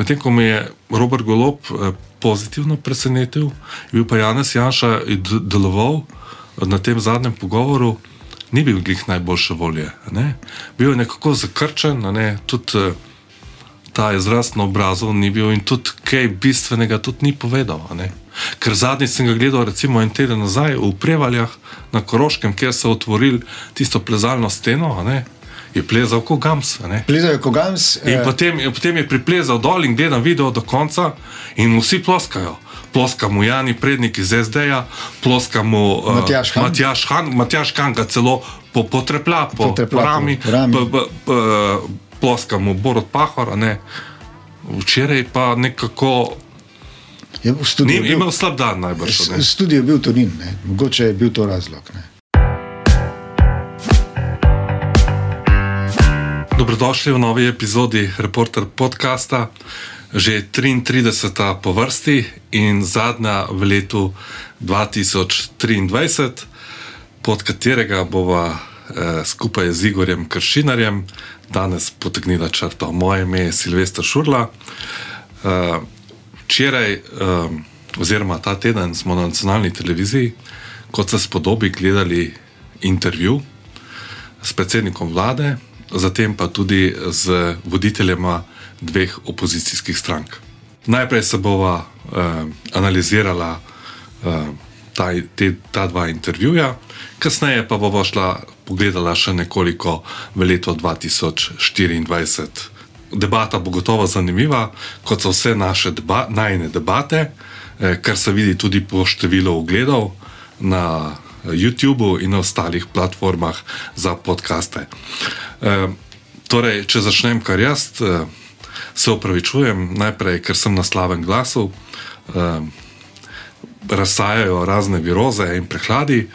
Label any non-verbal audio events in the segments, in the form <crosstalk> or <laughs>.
Medtem ko me je Robert Golop eh, pozitivno presenetil, je bil pa Janes Janša deloval na tem zadnjem pogovoru, ni bil glih najboljše volje. Ne? Bil je nekako zakrčen, ne? tudi eh, ta izraz na obrazu ni bil in tudi kaj bistvenega tudi ni povedal. Ker zadnjič sem ga gledal, recimo en teden nazaj v Prevaljah na Koroškem, kjer so otvorili tisto plezalno steno. Je plezal kot Gams. Plezal je kot Gams. In eh... potem, potem je priplezal dol in gledal video do konca, in vsi ploskajo ploska mu Jani Prednik iz SD-ja, ploska mu uh, Matjaš Han. Matjaš Han, Matjaš Han ga celo po, potreplja po, po rami, rami. P, p, p, ploska mu Borod Pahor, ne. Včeraj pa nekako. Je bil, imel slab dan, najbrž. Studio je bil Turin, ne. mogoče je bil to razlog. Ne. Dobrodošli v novi epizodi Reporter podcasta že 33. po vrsti in zadnja v letu 2023, pod katerega bova eh, skupaj z Igorjem Kršinarjem danes potegnila črto. Moje ime je Silvestra Šurla. Eh, včeraj, eh, oziroma ta teden, smo na nacionalni televiziji, kot se spodobi, gledali intervju s predsednikom vlade, zatem pa tudi z voditeljema dveh opozicijskih strank. Najprej se bova eh, analizirala eh, ta, te, ta dva intervjuja, kasneje pa bova šla pogledala še nekoliko v leto 2024. Debata bo gotovo zanimiva, kot so vse naše deba, najne debate, eh, kar se vidi tudi po številu ogledov na YouTubu in na ostalih platformah za podkaste. Eh, torej, če začnem kar jaz. Eh, se opravičujem, najprej, ker sem na slavem glasu, eh, razsajajo razne viroze in prehladi,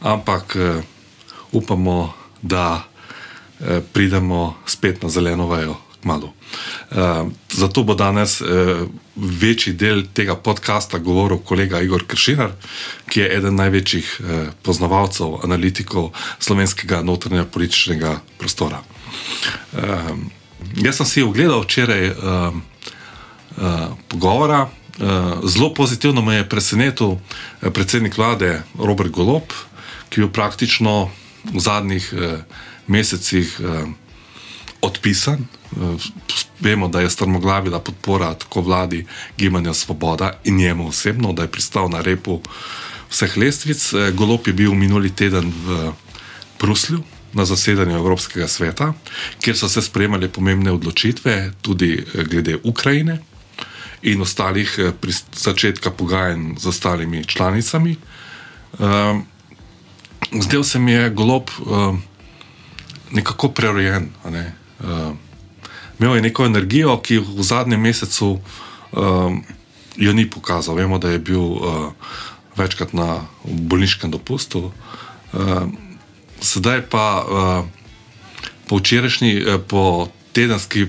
ampak eh, upamo, da eh, pridemo spet na zeleno vajo. Malo. Uh, zato bo danes uh, večji del tega podcasta govoril kolega Igor Kršinar, ki je eden največjih uh, poznavalcev, analitikov slovenskega notranjega političnega prostora. Jaz sem si ogledal včeraj pogovora. Zelo pozitivno me je presenetil predsednik vlade Robert Golop, ki je praktično v zadnjih mesecih odpisan. Uh, vemo, da je strmoglavila podpora tako vladi Gibanja Svoboda in njemu osebno, da je pristal na repu vseh lestvic. Uh, Golop je bil minuli teden v Bruslju na zasedanju Evropskega sveta, kjer so se sprejemale pomembne odločitve, tudi eh, glede Ukrajine in ostalih eh, začetka pogajanj z ostalimi članicami. Zdel se mi je golob ehm, nekako prerojen. Ne? Ehm, imel je neko energijo, ki v zadnjem mesecu jo ni pokazal. Vemo, da je bil večkrat na bolniškem dopustu sedaj pa uh, po včerajšnji, uh, po tedenski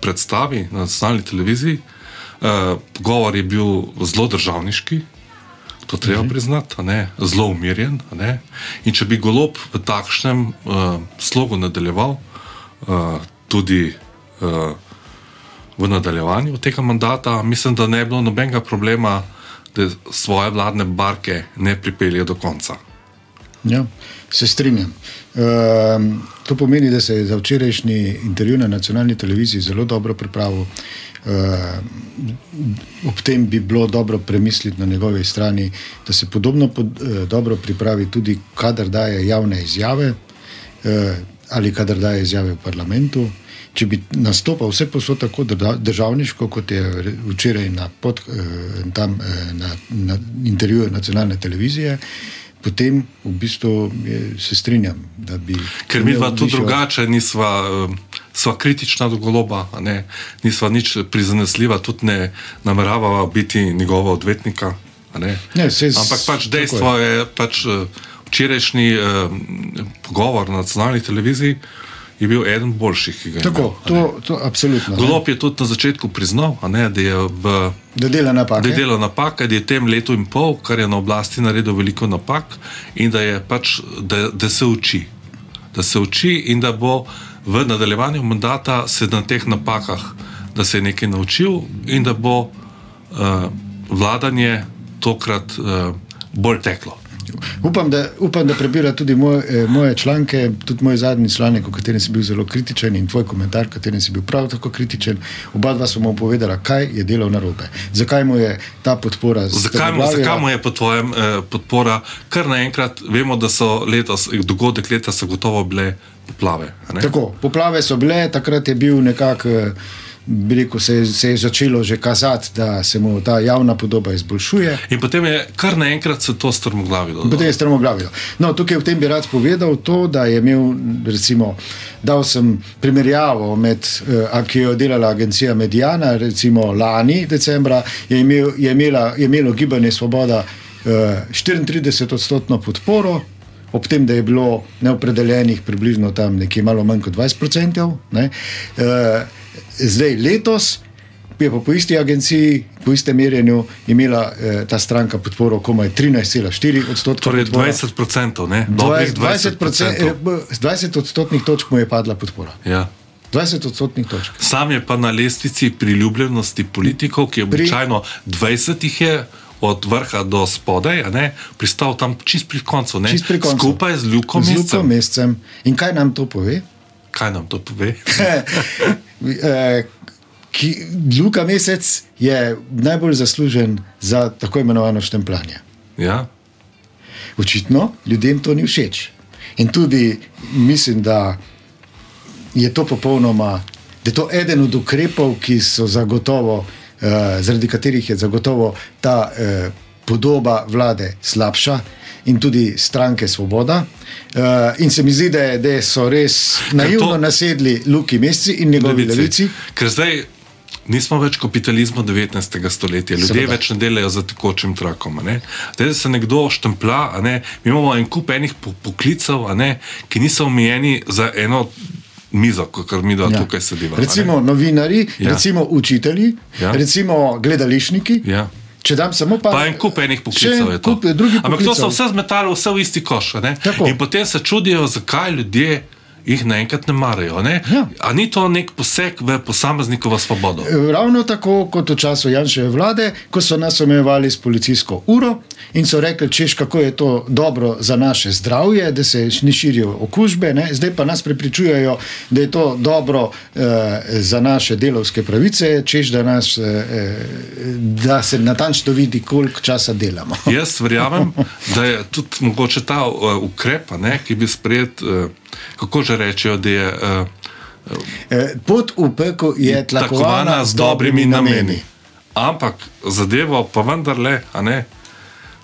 predstavi na nacionalni televiziji, uh, govor je bil zelo državniški. To treba uh mhm. priznati, zelo umirjen. In če bi golob v takšnem uh, slogu nadaljeval, uh, tudi uh, v nadaljevanju tega mandata, mislim, da ne bi bilo nobenega problema, da svoje vladne barke ne pripelje do konca. Ja, se strinjam. Um, to pomeni, da se je za včerajšnji intervju na nacionalni televiziji zelo dobro pripravil. Um, ob tem bi bilo dobro premisliti na njegovi strani, da se podobno pod, uh, dobro pripravi tudi, kadar daje javne izjave uh, ali kadar daje izjave v parlamentu. Če bi nastopal vse posod tako državniško, kot je včeraj na, pod, uh, tam, uh, na, na intervjuju nacionalne televizije, potem v bistvu je, se strinjam. Bi Ker mi dva tu drugače, nisva, eh, sva kritična do goloba, ne, nisva nič prizanesljiva, tudi ne nameravava biti njegova odvetnika. Ne. Ne, se, Ampak pač dejstvo je, je pač eh, včerajšnji eh, pogovor na nacionalni televiziji je bil eden boljših, ki ga je Tako, imel. To, to absolutno. Golop je tudi na začetku priznal, ne, da je v, da dela napake. Da dela napake, da je tem letu in pol, kar je na oblasti naredil veliko napak in da, pač, da, da se uči. Da se uči in da bo v nadaljevanju mandata se na teh napakah da se je nekaj naučil in da bo uh, vladanje tokrat uh, bolj teklo. Upam, da, upam, da prebira tudi moj, eh, moje članke, tudi moj zadnji članek, v katerem si bil zelo kritičen, in tvoj komentar, v katerem si bil prav tako kritičen. Oba dva smo mu povedala, kaj je delal na robe. Zakaj mu je ta podpora zagotavljena? Zakaj, zakaj mu je po tvojem eh, podpora, kar naenkrat vemo, da so letos, dogodek leta, so gotovo bile poplave. Tako, poplave so bile, takrat je bil nekako. Eh, rekel, se, se je začelo že kazati, da se mu ta javna podoba izboljšuje. In potem je kar naenkrat se to strmoglavilo. Potem je strmoglavilo. No, tukaj v tem bi rad povedal to, da je imel, recimo, dal sem primerjavo med, uh, ki jo je delala agencija Medijana, recimo lani decembra, je, imel, je, imela, je imelo gibanje Svoboda uh, eh, 34 odstotno podporo. Ob tem, da je bilo neopredeljenih približno tam nekje malo manj kot 20 odstotkov. Zdaj, letos je pa po isti agenciji, po istem merjenju, imela eh, ta stranka podporo komaj 13,4 odstotka. Torej 20 odstotkov, ne? 20, 20, 20, 20 odstotnih točk mu je padla podpora. Ja. 20 odstotnih točk. Sam je pa na lestvici priljubljenosti politikov, ki je običajno 20 jih je. Od vrha do spodaj, pristal tam čist pri koncu, čist pri koncu. skupaj z Ljukom Mescem. In kaj nam to pove? Kaj nam to pove? <laughs> Eh, ki, Luka Mesec je najbolj zaslužen za tako imenovano štempljanje. Ja. Očitno ljudem to ni všeč. In tudi mislim, da je to popolnoma, da je to eden od ukrepov, ki so zagotovo, uh, zaradi katerih je zagotovo ta uh, podoba vlade slabša in tudi stranke Svoboda. Uh, in se mi zdi, da, da so res naivno to, nasedli Luki Mesci in njegovi levici. Ker zdaj nismo več kapitalizmu 19. stoletja, ljudje Seveda. več ne delajo za tekočim trakom. Zdaj se nekdo štemplja, ne? mi imamo en kup enih poklicev, ki niso omejeni za eno. Mizo, kot mi da ja. tukaj sedimo. Recimo novinari, ja. recimo učitelji, ja. recimo gledališniki. Ja. Če dam samo pa, pa en kup enih poklicev, je to. Ampak to so vse zmetali, vse v isti koš. In potem se čudijo, zakaj ljudje jih naenkrat ne marajo. Ne? Ja. Ali ni to nek poseg v posameznikovo svobodo? Ravno tako kot v času Janševe vlade, ko so nas omejevali s policijsko uro in so rekli, češ, kako je to dobro za naše zdravje, da se ne širijo okužbe, ne? zdaj pa nas prepričujejo, da je to dobro eh, za naše delovske pravice, češ, da, nas, eh, da se natančno vidi, koliko časa delamo. Jaz verjamem, da je tudi mogoče ta uh, ukrep, ne, ki bi sprejet. Uh, kako že rečejo, da je. Uh, Pot v peko je tlakovana z dobrimi nameni. Ampak zadevo pa vendarle, ne,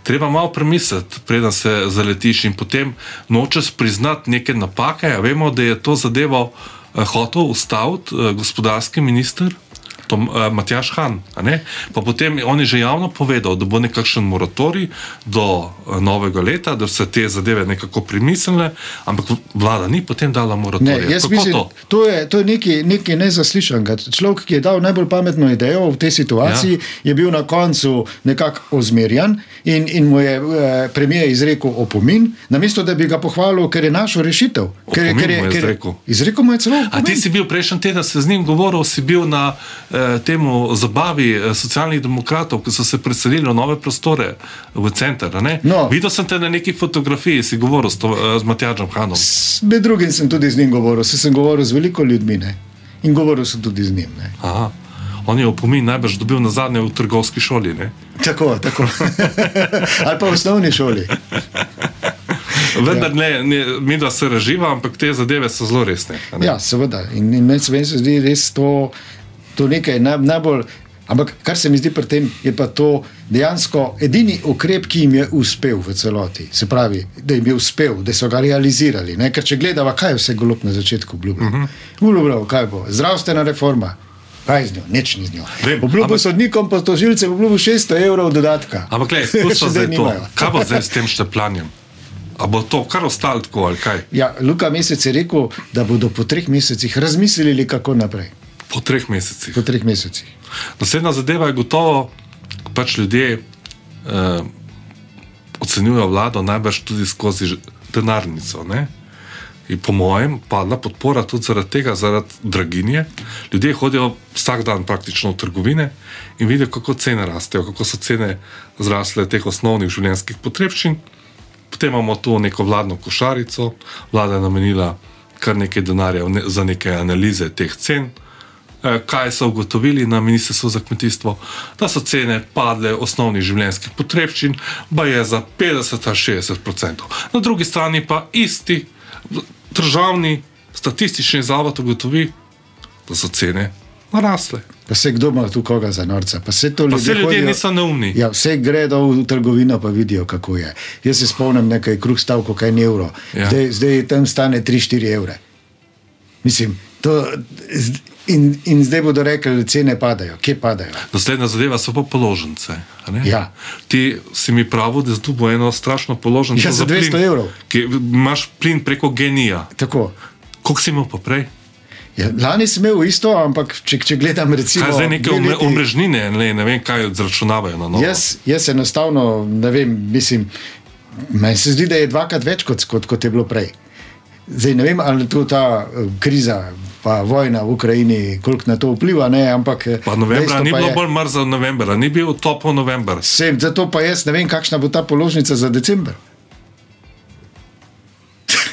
treba malo premisliti, preden se zaletiš in potem nočeš priznati neke napake. Vemo, da je to zadevo uh, hotel ustaviti gospodarski minister to uh, eh, Matjaš Han. Pa potem on je že javno povedal, da bo nekakšen moratorij do uh, novega leta, da se te zadeve nekako primislile, ampak vlada ni potem dala moratorija. Ne, mislim, to? To, je, to je nekaj, nekaj nezaslišanega. Človek, ki je dal najbolj pametno idejo v tej situaciji, ja. je bil na koncu nekako ozmerjan in, in mu je eh, premijer izrekel opomin, namesto da bi ga pohvalil, ker je našel rešitev. Ker je, ker je, ker je, izrekel. izrekel mu je celo. Opomin. A ti si bil prejšnji teden, se z njim govoril, si bil na. Eh, temu zabavi eh, socialnih demokratov, ki so se preselili v nove prostore v center. No. Videl sem te na neki fotografiji, si govoril s, to, eh, z Matjažem Hanom. Med drugim sem tudi z njim govoril, se sem govoril z veliko ljudmi ne? in govoril sem tudi z njim. On je opomin najbrž dobil na zadnje v trgovski šoli. Ne? Tako, tako. <laughs> ali pa v osnovni šoli. Vendar ja. ne, ne, mi da se reživa, ampak te zadeve so zelo resne. Ja, seveda. In, in meni se zdi res to to nekaj naj, najbolj. Ampak kar se mi zdi pri tem, je pa to dejansko edini ukrep, ki jim je uspel v celoti. Se pravi, da jim je uspel, da so ga realizirali. Ne? Ker če gledamo, kaj je vse glup na začetku obljubljal. Uh -huh. Obljubljal, kaj bo? Zdravstvena reforma. Kaj z njo, nič ni z njo. Obljubil sodnikom, pa tožilcem, obljubil 600 evrov dodatka. Ampak, kaj so zdaj to? Kaj bo zdaj s tem štepljanjem? A bo to kar ostalo tako ali kaj? Ja, Luka Mesec je rekel, da bodo po treh mesecih razmislili, kako naprej. Po treh mesecih. Po treh mesecih. Naslednja zadeva je gotovo, da pač ljudje eh, ocenjujejo vlado najbrž tudi skozi denarnico. Ne? je po mojem padla podpora tudi zaradi tega, zaradi draginje. Ljudje hodijo vsak dan praktično v trgovine in vidijo, kako cene rastejo, kako so cene zrasle teh osnovnih življenjskih potrebščin. Potem imamo tu neko vladno košarico, vlada je namenila kar nekaj denarja ne- za neke analize teh cen. Eh, Kaj so ugotovili na Ministrstvu za kmetijstvo? Da so cene padle osnovnih življenjskih potrebščin, pa je za 50 ali 60 odstotkov. Na drugi strani pa isti državni statistični zavod ugotovi, da so cene narasle. Pa se kdo ima tu koga za norca? Pa se to ljudje, vse ljudje hodijo- niso neumni. Ja, vse gredo v trgovino, pa vidijo, kako je. Jaz se spomnim, nekaj kruh stav, kaj je evro. Ja. Zdaj, zdaj tam stane 3-4 evre. Mislim, to, in, in zdaj bodo rekli, cene padajo. Kje padajo? Naslednja zadeva so pa položnice. Ja. Ti si mi pravil, da bo eno strašno položnico Ja, za 200 plin, evrov. Ki, imaš plin preko genija. Tako. Koliko si imel pa prej? Ja, lani sem imel isto, ampak če, če gledam, recimo, Kaj zdaj neke omre, omrežnine, ne, ne vem, kaj zračunavajo na novo. Jaz, jaz enostavno ne vem, mislim, meni se zdi, da je dvakrat več kot, kot, kot je bilo prej. Zdaj ne vem, ali to ta eh, kriza, pa vojna v Ukrajini, koliko na to vpliva, ne, ampak. eh, Pa novembra ni bilo je- bolj mrzlo novembra, ni bil topel november. Vse, zato pa jaz ne vem, kakšna bo ta položnica za decembr.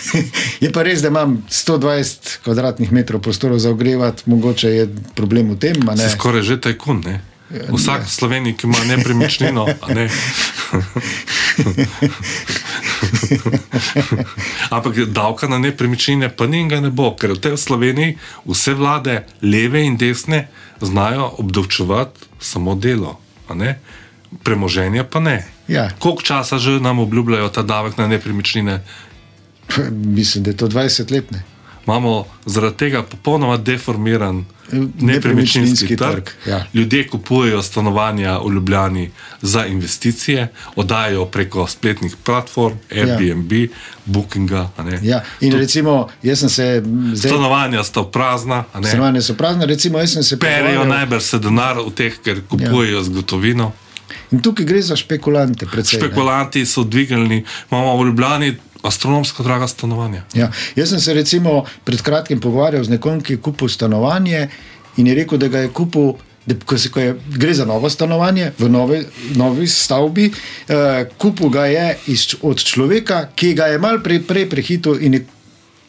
<laughs> je pa res, da imam 120 kvadratnih metrov prostora za ogrevati, mogoče je problem v tem. ne. Si skoraj že tajkun, ne? Vsak ne. Slovenik, ima nepremičnino, ne. <laughs> <laughs> Ampak davka na nepremičnine pa ni in ga ne bo, ker v tej Sloveniji vse vlade, leve in desne, znajo obdavčevati samo delo, premoženje pa ne. Ja. Koliko časa že nam obljubljajo ta davek na nepremičnine? Mislim, da je to 20 let. Ne. Imamo zaradi tega popolnoma deformiran Nepremičninski trg. trg, ja. Ljudje kupujejo stanovanja v Ljubljani za investicije, oddajajo preko spletnih platform, Airbnb, ja. Bookinga. ne. Ja. In recimo, jaz sem se zdaj. Stanovanja sta prazna, ne. Stanovanja so prazna, recimo, jaz sem se pogovarjal- najbrž se denar v teh, ker kupujejo z gotovino. In tukaj gre za špekulante, ne. Špekulanti so dvignili, imamo v Ljubljani astronomsko draga stanovanja. Ja. Jaz sem se recimo pred kratkim pogovarjal z nekom, ki je kupil stanovanje in je rekel, da ga je kupil. Da, ko se, ko je, gre za novo stanovanje v nove, novi stavbi. Uh, kupil ga je iz, od človeka, ki ga je mal prej, prej prehitil in je,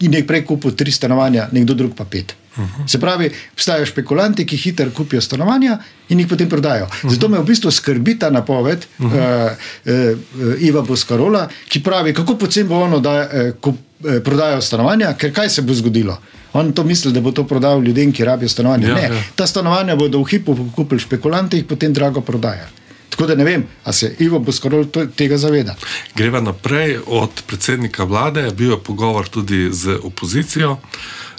in je prej kupil tri stanovanja, nekdo drug pa pet. Uh -huh. Se pravi, obstajajo špekulanti, ki hitro kupijo stanovanja in jih potem prodajo. Uh -huh. Zato me v bistvu skrbi ta napoved uh -huh. uh, uh, Iva Boskarola, ki pravi, kako poceni bo ono, da uh, kup, uh, prodajo stanovanja, ker kaj se bo zgodilo. On to misli, da bo to prodal ljudem, ki rabijo stanovanja. Ja, ne, ja. ta stanovanja bodo v hipu kupili špekulanti in jih potem drago prodajajo. Tako da ne vem, ali se Ivo Boskarol to- tega zaveda. Greva naprej od predsednika vlade, bil je pogovor tudi z opozicijo.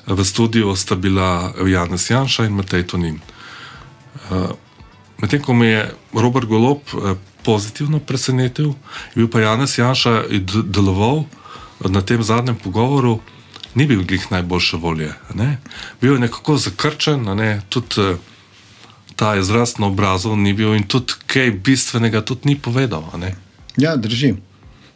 V studiu sta bila Janez Janša in Matej Tonin. Eh, Medtem ko me je Robert Golop eh, pozitivno presenetil, je bil pa Janez Janša d- deloval na tem zadnjem pogovoru, ni bil glih najboljše volje. Ne? Bil je nekako zakrčen, ne? tudi eh, ta izraz na obrazu ni bil in tudi kaj bistvenega tudi ni povedal. Ja, drži.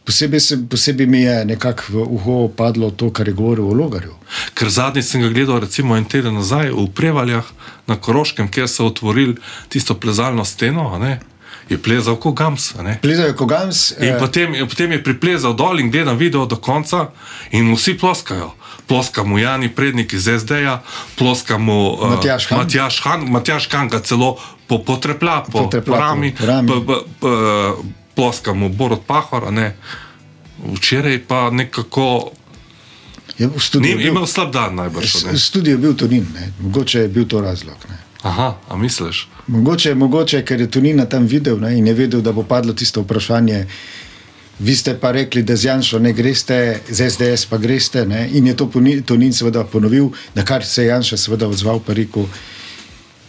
Posebej, se, posebej mi je nekako v uho padlo to, kar je govoril o Logarju. Ker zadnjič sem ga gledal, recimo en teden nazaj v Prevaljah na Koroškem, kjer so otvorili tisto plezalno steno, je plezal kot Gams. a ne. Plezajo kogams. In potem, potem je priplezal dol in gledam video do konca, in vsi ploskajo. Ploska mu Jani Prednik iz SD-ja, ploska mu uh, Matjaž Han. Matjaž Han, Matjaž Han ga celo po, potreplja, po, Potreplja po po rami, rami. p, p, p, ploska mu Borod Pahor, ne. Včeraj pa nekako je ni bil, imel slab dan najbrž. studiu je bil Tonin, ne. mogoče je bil to razlog. Ne. Aha, a misliš? Mogoče, mogoče, ker je Tonina tam videl ne, in je vedel, da bo padlo tisto vprašanje. Vi ste pa rekli, da z Janšo ne greste, z SDS pa greste. Ne, in je to Tonin seveda ponovil, na kar se je Janša seveda odzval pa rekel.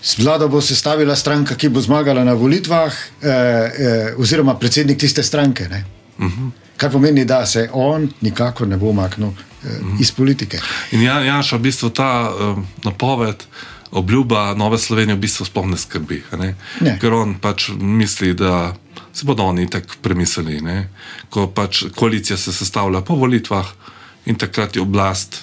"S Vlado bo sestavila stranka, ki bo zmagala na volitvah, eh, eh, oziroma predsednik tiste stranke. Ne. Uh -huh. Kar pomeni, da se on nikakor ne bo umaknil eh, uh -huh. iz politike. In Jan, Janša, v bistvu ta um, napoved, obljuba Nove Slovenije, v bistvu sploh ne skrbi. Ne? Ne. Ker on pač misli, da se bodo oni tako premislili. Ne? Ko pač koalicija se sestavlja po volitvah, in takrat je oblast,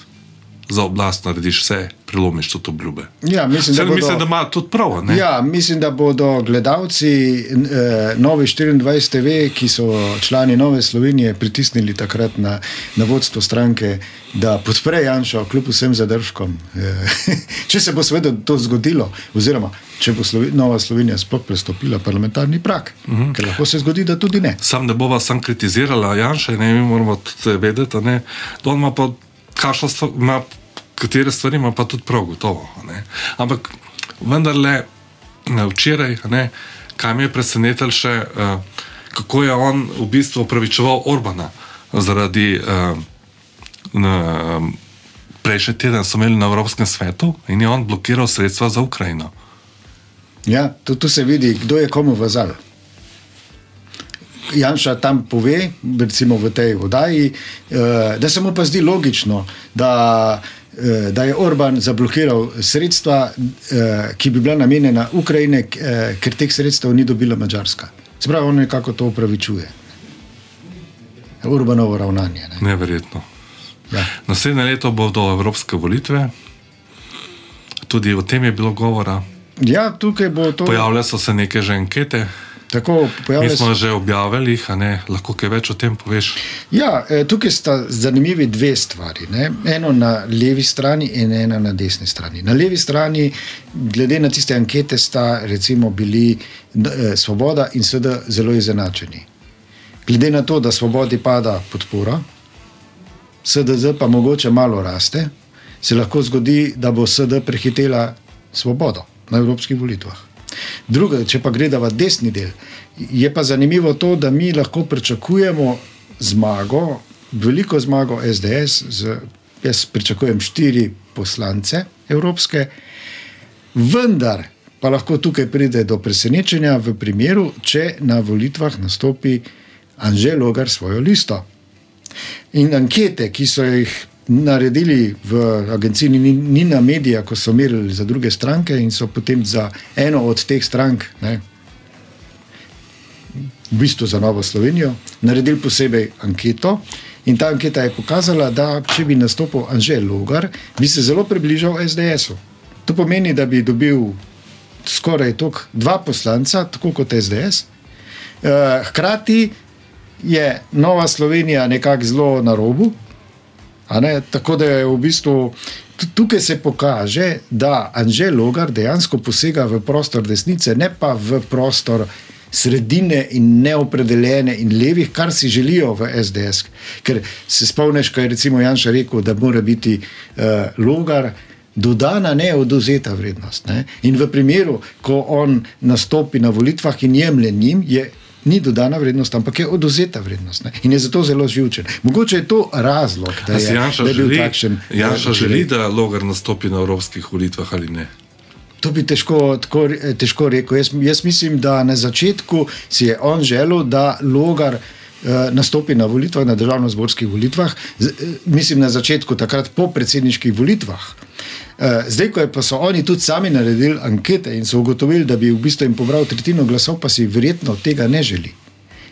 za oblast narediš vse, prelomiš tudi obljube. Ja, mislim, da bodo- mislim, da ima tudi prav. ne? Ja, mislim, da bodo gledalci eh, Nove 24 TV, ki so člani Nove Slovenije, pritisnili takrat na, na vodstvo stranke, da podpre Janša, kljub vsem zadržkom. Eh, <laughs> če se bo seveda to zgodilo, oziroma če bo Slovi, Nova Slovenija sploh prestopila parlamentarni prak, uh -huh. ker lahko se zgodi, da tudi ne. Sam ne bova sam kritizirala Janša, ne, mi moramo tudi vedeti, da on ima pa kakšno stvar, katere stvari ima pa tudi prav gotovo. Ne. Ampak vendarle ne, včeraj, a ne, kaj me je presenetilo še, uh, kako je on v bistvu upravičeval Orbana zaradi uh, na, prejšnji teden so imeli na Evropskem svetu in je on blokiral sredstva za Ukrajino. Ja, tu, tu se vidi, kdo je komu vazal. Janša tam pove, recimo v tej oddaji, eh, da se mu pa zdi logično, da, eh, da je Orban zablokiral sredstva, eh, ki bi bila namenjena Ukrajine, eh, ker teh sredstev ni dobila Mačarska. Se pravi, on nekako to upravičuje. Urbanovo ravnanje. Ne? Neverjetno. Ja. Naslednje leto bodo evropske volitve, tudi o tem je bilo govora. ja, tukaj bo to. Pojavljajo se neke že ankete, Tako, mi smo se- že objavili jih, a ne, lahko kaj več o tem poveš. Ja, eh, tukaj sta zanimivi dve stvari. Ne? Eno na levi strani in ena na desni strani. Na levi strani, glede na tiste ankete, sta recimo bili eh, Svoboda in SD zelo izenačeni. Glede na to, da Svobodi pada podpora, SDZ pa mogoče malo raste, se lahko zgodi, da bo SD prehitela Svobodo na evropskih volitvah. Druga, če pa gledava desni del, je pa zanimivo to, da mi lahko pričakujemo zmago, veliko zmago SDS, z, jaz pričakujem štiri poslance evropske, vendar pa lahko tukaj pride do presenečenja v primeru, če na volitvah nastopi Anžel Logar svojo listo. In ankete, ki so jih naredili v agenciji Ni- Nina Media, ko so merili za druge stranke in so potem za eno od teh strank, ne, v bistvu za Novo Slovenijo, naredili posebej anketo. In ta anketa je pokazala, da če bi nastopil Anžel Logar, bi se zelo približal SDS-u. To pomeni, da bi dobil skoraj toliko dva poslanca, tako kot SDS. Eh, Hkrati je Nova Slovenija nekako zelo na robu, tako da je v bistvu tu- tukaj se pokaže, da Anžel Logar dejansko posega v prostor desnice, ne pa v prostor sredine in neopredeljene in levih, kar si želijo v SDS. Ker se spomniš, kaj je recimo Janša rekel, da mora biti uh, Logar dodana, ne oduzeta vrednost. Ne? In v primeru, ko on nastopi na volitvah in jemlje njim, je ni dodana vrednost, ampak je oduzeta vrednost. Ne? In je zato zelo živčen. Mogoče je to razlog, da je, Janša da je bil želi, takšen. Janša eh, želi, da Logar nastopi na evropskih volitvah ali ne? To bi težko, tako, eh, težko rekel. Jaz, jaz mislim, da na začetku si je on želel, da Logar nastopi na volitvah, na državno-zborskih volitvah, z, eh, mislim na začetku, takrat po predsedniških volitvah. Eh, Zdaj, ko pa so oni tudi sami naredili ankete in so ugotovili, da bi v bistvu jim pobral tretjino glasov, pa si verjetno tega ne želi.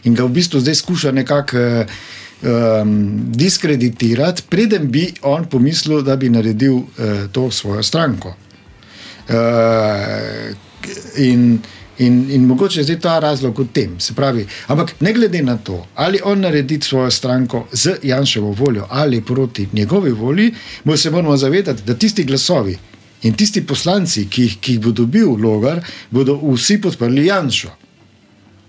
In ga v bistvu zdaj skuša nekako eh, um, diskreditirati, preden bi on pomislil, da bi naredil uh, to svojo stranko. Uh, in, in, in mogoče je zdaj ta razlog v tem. Se pravi, ampak ne glede na to, ali on naredi svojo stranko z Janševo voljo ali proti njegovi volji, mo se moramo zavedati, da tisti glasovi in tisti poslanci, ki jih, ki jih bo dobil Logar, bodo vsi podprli Janšo.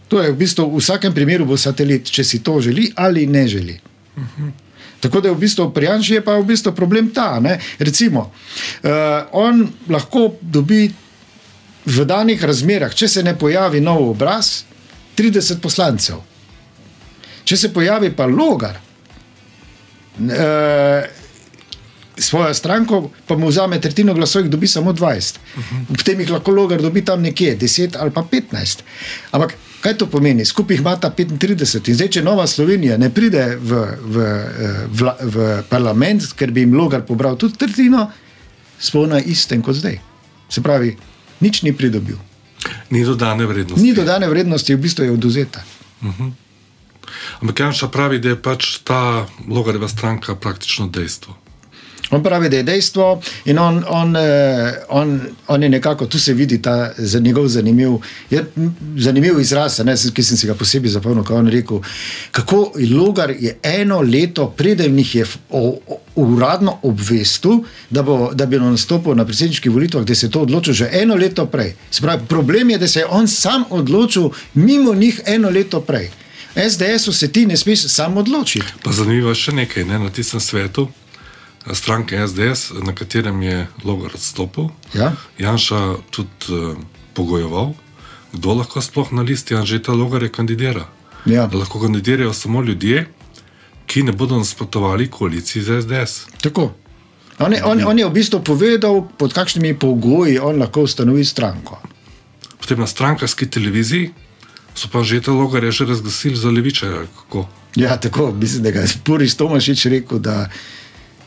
To je v bistvu v vsakem primeru bo satelit, če si to želi ali ne želi. Tako da je v bistvu pri Janšu je pa v bistvu problem ta. Ne? Recimo, uh, on lahko dobi v danih razmerah, če se ne pojavi nov obraz, 30 poslancev. Če se pojavi pa logar, uh, svojo stranko, pa mu vzame tretjino glasov, jih dobi samo 20. Potem jih lahko logar dobi tam nekje 10 ali pa 15. Ampak kaj to pomeni? Skupaj jih ima ta 35. In zdaj, če Nova Slovenija ne pride v, v, eh, v, v parlament, ker bi jim logar pobral tudi tretjino, smo na istem kot zdaj. Se pravi, nič ni pridobil. Ni dodane vrednosti. Ni dodane vrednosti, v bistvu je oduzeta. Ampak Janša pravi, da je pač ta logareva stranka praktično dejstvo. On pravi, da je dejstvo in on, on, eh, on, on je nekako, tu se vidi ta njegov zanimiv, je, zanimiv izraz, ne, ki sem si ga posebej zapomnil, ko je on rekel, kako Logar je eno leto, preden jih je o, o, uradno obvestil, da, bo, da bi nastopil na predsedniških volitvah, da se je to odločil že eno leto prej. Spravi, problem je, da se je on sam odločil mimo njih eno leto prej. SDS-u se ti ne smeš sam odločiti. Pa zanimivo je še nekaj, ne, na tistem svetu stranke SDS, na katerem je Logar odstopil. Ja? Janša tudi uh, pogojeval, kdo lahko sploh na listi Anžeta Logarja kandidira. Ja. Da lahko kandidirajo samo ljudje, ki ne bodo nasprotovali koaliciji z SDS. Tako. On je, on, on je v bistvu povedal, pod kakšnimi pogoji on lahko ustanovi stranko. Potem na strankarski televiziji so pa Anžeta Logarja že razglasili za levičarja. Ja, tako, mislim, da je Boris Tomašič rekel, da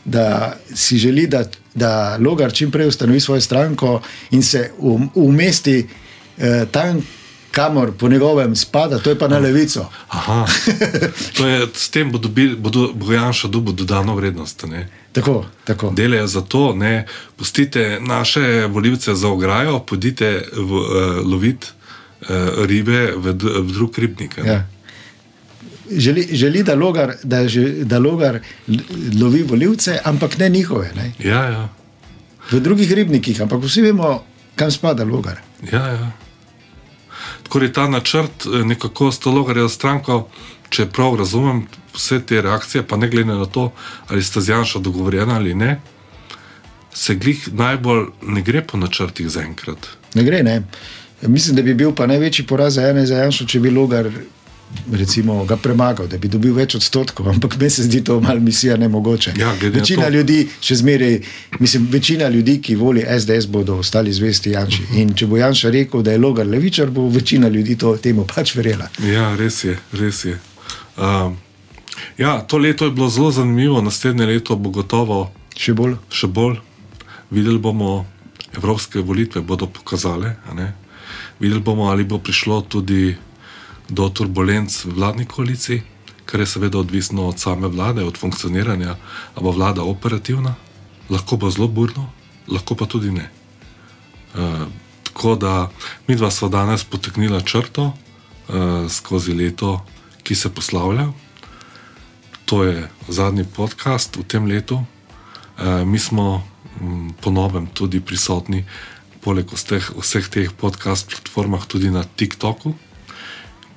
da si želi, da, da Logar čim prej ustanovi svojo stranko in se um, umesti eh, tam, kamor po njegovem spada, to je pa na levico. Aha, je, s tem bo, dobil, bo, do, bo Janša dobil dodano vrednost. Ne? Tako, tako. Delajo za to, ne pustite naše volivce za ograjo, pojdite v, uh, loviti uh, ribe v, v drug ribnik. Ja želi, želi da, logar, da, da logar lovi voljivce, ampak ne njihove. Ne? Ja, ja. V drugih ribnikih, ampak vsi vemo, kam spada logar. Ja, ja. Tako je ta načrt eh, nekako s to logarjo stranko, če prav razumem vse te reakcije, pa ne glede na to, ali sta z Janšo dogovorjena ali ne, se glih najbolj ne gre po načrtih zaenkrat. Ne gre, ne. Mislim, da bi bil pa največji poraz za ene za Janšo, če bi logar recimo, ga premagal, da bi dobil več odstotkov, ampak meni se zdi to malo misija ne mogoče. Ja, večina ljudi, še zmeraj, mislim, večina ljudi, ki voli SDS, bodo ostali zvesti Janši. In če bo Janša rekel, da je logar levičar, bo večina ljudi to temu pač verjela. Ja, res je, res je. Um, ja, to leto je bilo zelo zanimivo, naslednje leto bo gotovo še bolj. Še bolj. Videli bomo, evropske volitve bodo pokazale. Videli bomo, ali bo prišlo tudi do turbulenc v vladni koaliciji, kar je seveda odvisno od same vlade, od funkcioniranja, ali bo vlada operativna, lahko bo zelo burno, lahko pa tudi ne. E, tako da mi dva smo danes poteknila črto e, skozi leto, ki se poslavlja. To je zadnji podcast v tem letu. E, mi smo m, po novem tudi prisotni, poleg vseh, vseh teh podcast platformah, tudi na TikToku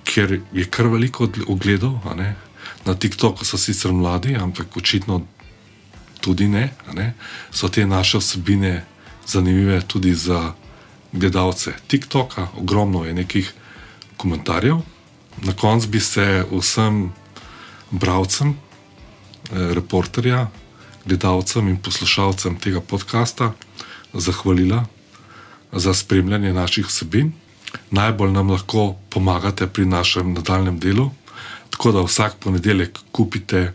ker je kar veliko ogledov. Na TikToku so sicer mladi, ampak očitno tudi ne. ne. So te naše vsebine zanimive tudi za gledalce TikToka, ogromno je nekih komentarjev. Na koncu bi se vsem bralcem, eh, reporterja, gledalcem in poslušalcem tega podcasta zahvalila za spremljanje naših vsebin najbolj nam lahko pomagate pri našem nadaljem delu. Tako da vsak ponedeljek kupite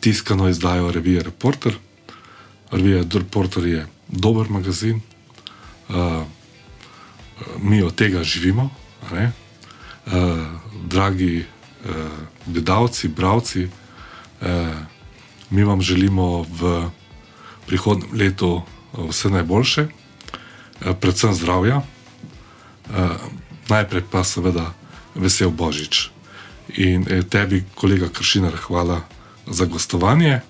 tiskano izdajo revije Reporter. Revija Reporter je dober magazin, uh, mi od tega živimo. Uh, dragi uh, gledalci, bravci, uh, mi vam želimo v prihodnem letu vse najboljše, uh, predvsem zdravja. Uh, najprej pa seveda vesel Božič. In eh, tebi, kolega Kršinar, hvala za gostovanje,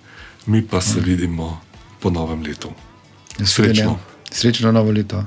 mi pa se vidimo po novem letu. Srečno. Srečno novo leto.